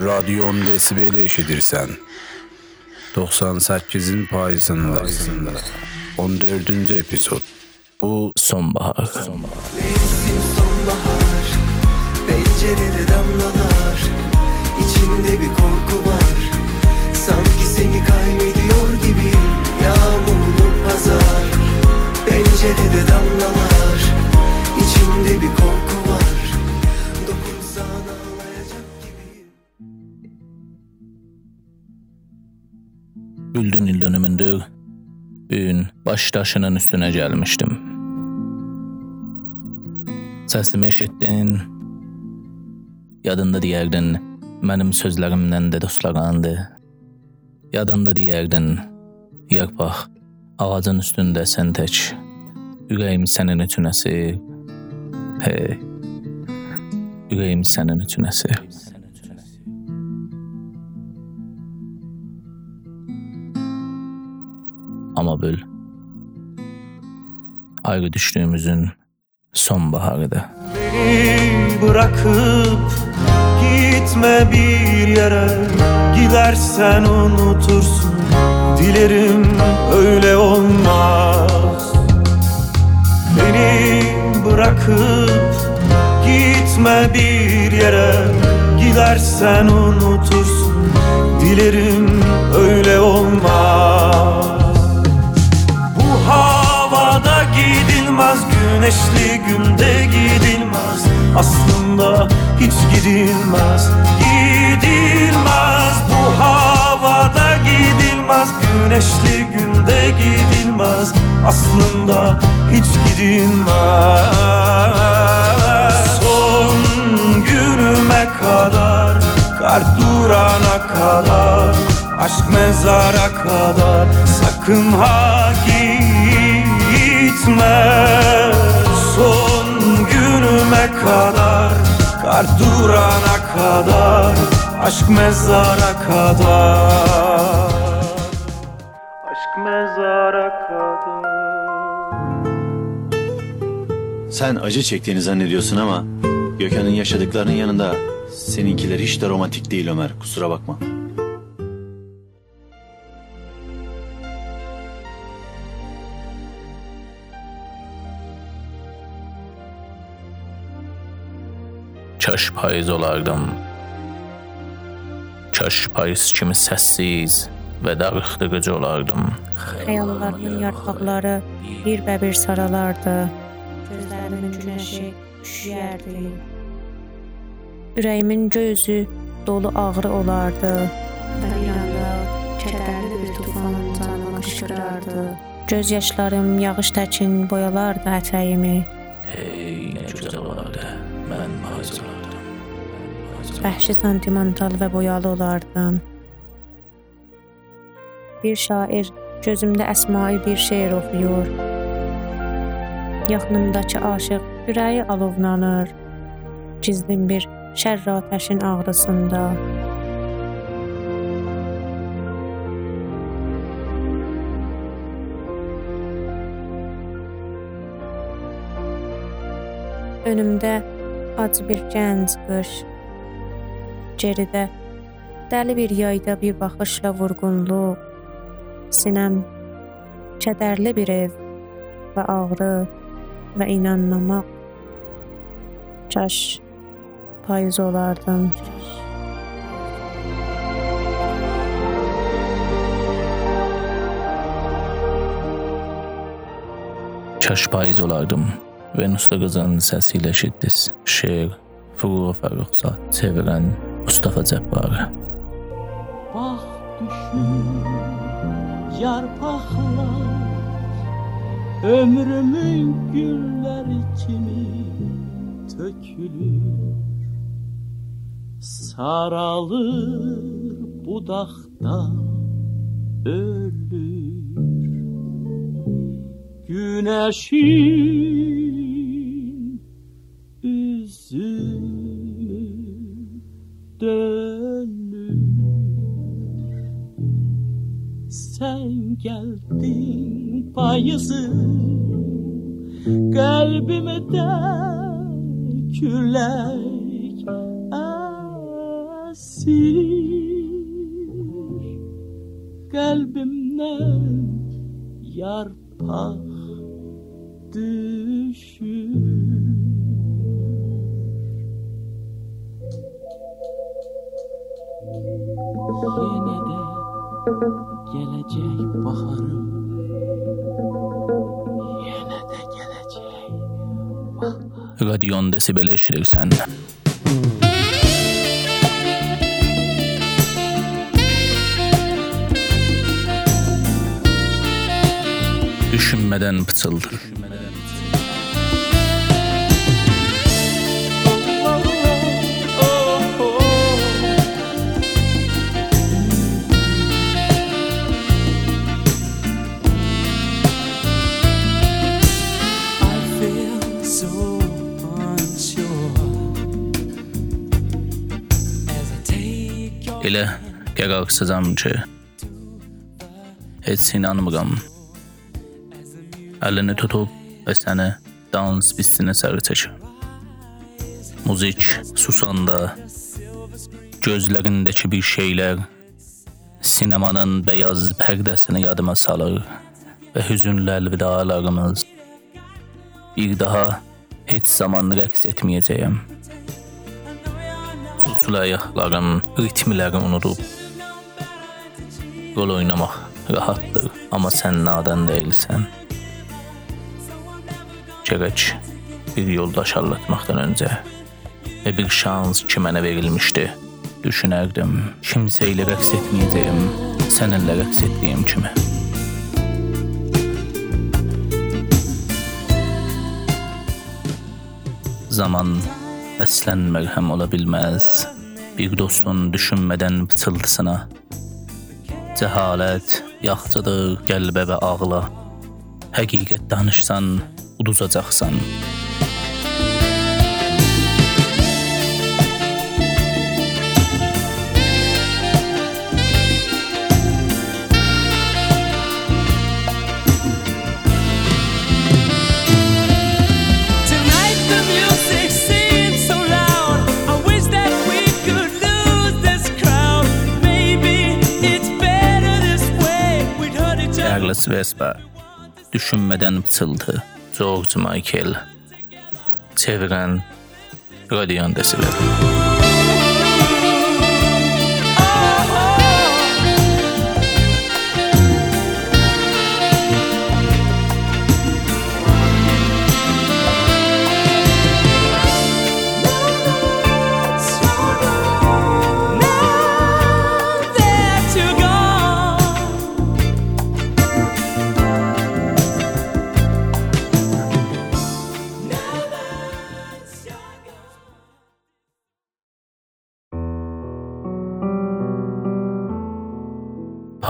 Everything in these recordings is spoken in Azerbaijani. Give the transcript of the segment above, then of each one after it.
Radyon desibeli eşidirsən. 98-in payızında. 14-cü epizod. Bu sonbahar. Mevsim sonbahar Pencerede damlalar İçimde bir korku var Sanki seni kaybediyor gibiyim Yağmurlu pazar Pencerede damlalar İçimde bir korku Gün baş daşının üstüne gelmiştim. Səsimi eşitdin. Yadında deyərdin, mənim sözlərimdən də dostlarındı. Yadında deyərdin, yarpaq, ağacın üstündə sən tək. Ürəyim sənin üçün əsir. Hey. Ürəyim sənin üçün əsir. Ama böl. Ayrı düştüğümüzün sonbaharıdır. Beni bırakıp gitme bir yere Gidersen unutursun Dilerim öyle olmaz Beni bırakıp gitme bir yere Gidersen unutursun Dilerim öyle olmaz gidilmez Güneşli günde gidilmez. Aslında hiç gidilmez Gidilmez. Bu havada gidilmez Güneşli günde gidilmez. Aslında hiç gidilmez. Son günüme kadar Kar durana kadar Aşk mezara kadar. Sakın ha gitme Son günüme kadar Kar durana kadar Aşk mezara kadar Aşk mezara kadar Sen acı çektiğini zannediyorsun ama Gökhan'ın yaşadıklarının yanında seninkiler hiç de romantik değil Ömer. Kusura bakma. Kaş payız olardım. Kaş payız kimi səssiz və darıxdırıcı olardım. Xəyallarımın yarpaqları bir bəbir saralardı. Gözlərimin günəşi üşüyərdi. Ürəyimin gözü dolu ağrı olardı. Və bir anda kədərli bir tufanın canıma qışqırardı. Göz yaşlarım yağış təkin boyalardı ətəyimi. Vəhşi sentimental və boyalı olardım. Bir şair gözümdə əsmai bir şeir oxuyur. Yaxınımdakı aşiq ürəyi alovlanır. Gizlin bir şərr atəşin ağrısında. Önümdə acı bir gənc qış. Geridə dəli bir yayda bir baxışla vurğunluq. Sinəm kədərli bir ev və ağrı və inanmamaq. Kaş payız olardım. Kaş payız olardım. Venuslu qızın səsiylə eşitdiniz. Şeir Furur Fərruxzad çevirən Mustafa Cəbbarı. Bak düşün yarpaklar Ömrümün günleri kimi tökülür. Saralır budakta ölür. Güneşin geldin payızım Kalbime de külek esir. Kalbimden yarpak düşür. Yine de gelecek baharım Yine de gelecek Radion desibel eşidirsən. Düşünmeden pıçıldır. I Elə qərarsızam ki, heç inanmıram. Əlini tutub və səni dans pistinə sarı çəkir. Müzik susanda gözlərindəki bir şeylər sinemanın beyaz pərdəsini yadıma salır və hüzünlü əlvidalarımız bir daha heç zaman rəqs etməyəcəyəm. Suçlu ayaqlarım ritmləri unudub Rol oynamaq rahatdır, amma sən nadan deyilsən. Gərək bir yoldaş allatmaqdan öncə və bir şans ki mənə verilmişdi. Düşünərdim, kimsə ilə rəqs etməyəcəyim, səninlə rəqs etdiyim kimi. Zaman əslən mərhəm ola bilməz. Bir dostun düşünmədən pıçıltısına Cəhalət yaxçıdır qəlbə və ağla. Həqiqət danışsan, uduzacaqsan. Carlos Vespa. Düşünmədən pıçıltı. George Michael. Çevirən Radion Desibel.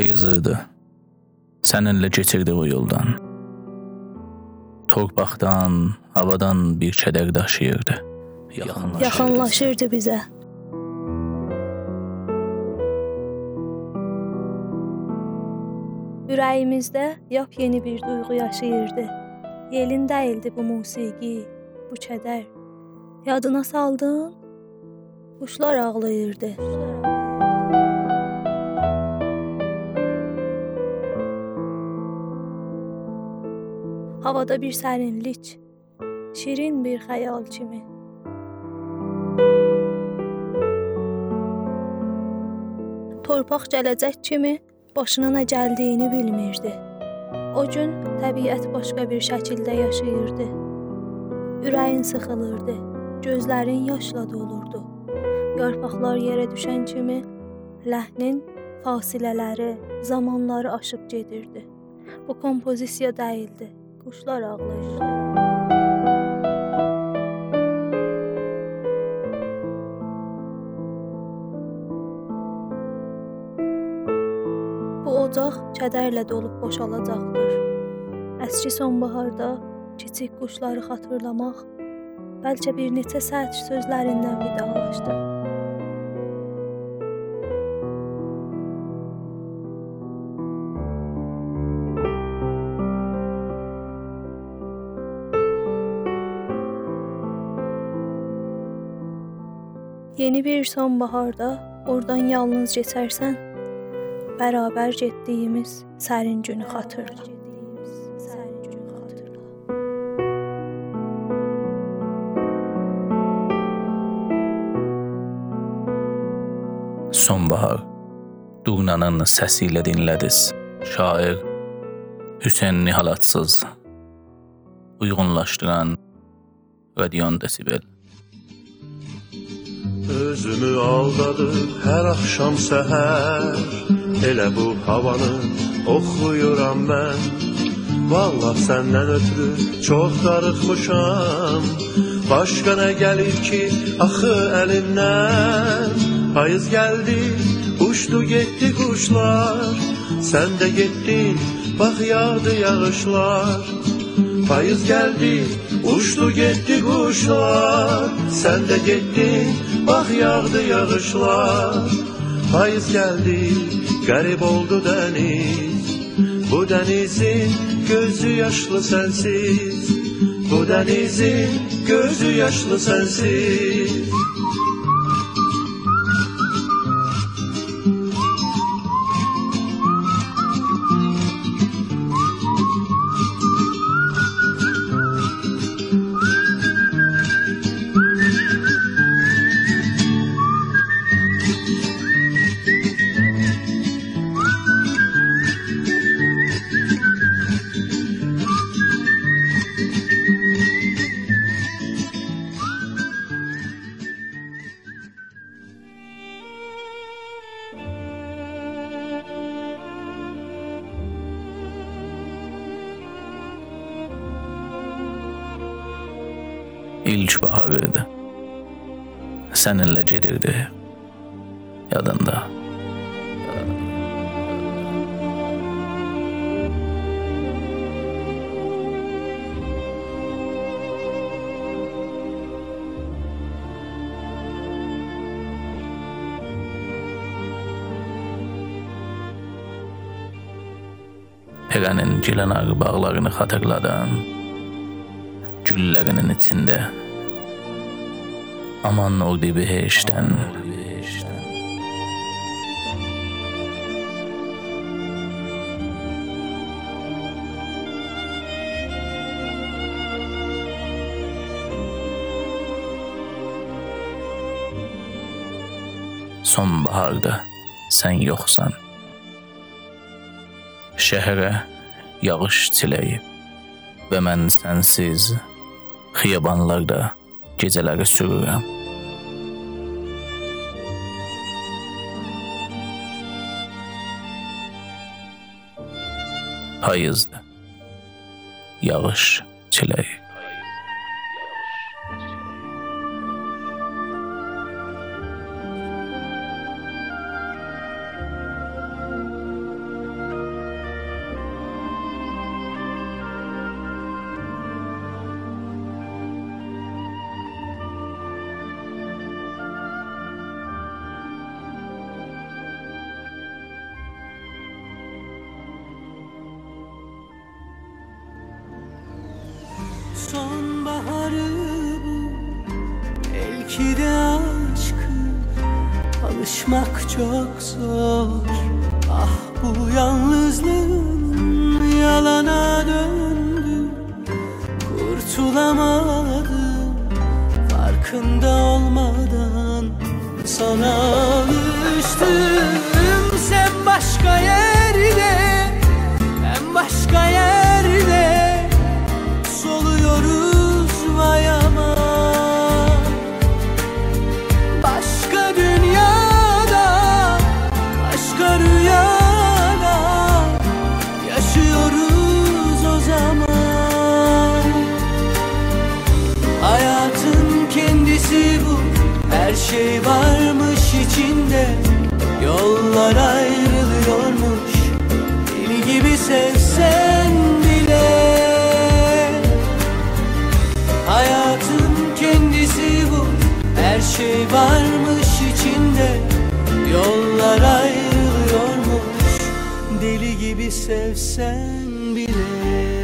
Payız idi. Səninlə keçirdik o yoldan. Torpaqdan, havadan bir kədər daşıyırdı. Yaxınlaşırdı. yaxınlaşırdı bizə. Ürəyimizdə yepyeni bir duyğu yaşayırdı. Yelin dəyildi bu musiqi, bu kədər. Yadına saldın? Quşlar ağlayırdı. Havada bir sərinlik, şirin bir xəyal kimi. Torpaq gələcək kimi başına nə gəldiyini bilmirdi. O gün təbiət başqa bir şəkildə yaşayırdı. Ürəyin sıxılırdı, gözlərin yaşla dolurdu. Yarpaqlar yerə düşən kimi ləhnin fasilələri, zamanları aşıb gedirdi. Bu kompozisiya deyildi. Quşlar ağlayırdı. Bu ocaq kədərlə dolub boşalacaqdır. Əski sonbaharda kiçik quşları xatırlamaq, bəlkə bir neçə səth sözlərindən vidalaşdıq. Yeni bir sonbaharda Oradan yalnız keçərsən, bərabər getdiyimiz sərin günü xatırla. Sonbahar Dugnanın səsi ilə dinlədiz. Şair Hüseyn Nihalatsız uyğunlaşdıran Radion Desibel Özümü aldadır hər axşam səhər. Elə bu havanı oxuyuram mən. Vallah səndən ötürü çox darıxmışam Başqa nə gəlir ki axı əlimdən? Payız gəldi, uçdu getdi quşlar. Sən də getdin, bax yağdı yağışlar Payız geldi, uçtu gitti kuşlar. Sen de gittin, bak yağdı yağışlar Payız geldi, garip oldu deniz. Bu denizin gözü yaşlı sensiz. Bu denizin gözü yaşlı sensiz İlk bahar idi. Səninlə gedirdi. Yadında. Perənin gilənar bağlarını xatırladan güllərinin içində aman o dibi heşdən Sonbaharda sən yoxsan. Şəhərə yağış çiləyib və mən sənsiz xiyabanlarda gecələri sürürəm. Payızdır. Yağış çiləyi. Sonbaharı bu. Belki de aşkı Alışmak çok zor. Ah bu yalnızlığın Yalana döndü. Kurtulamadım Farkında olmadan Sana şey varmış içinde. Yollar ayrılıyormuş, deli gibi sevsen bile. Hayatın kendisi bu. Her şey varmış içinde. Yollar ayrılıyormuş. Deli gibi sevsen bile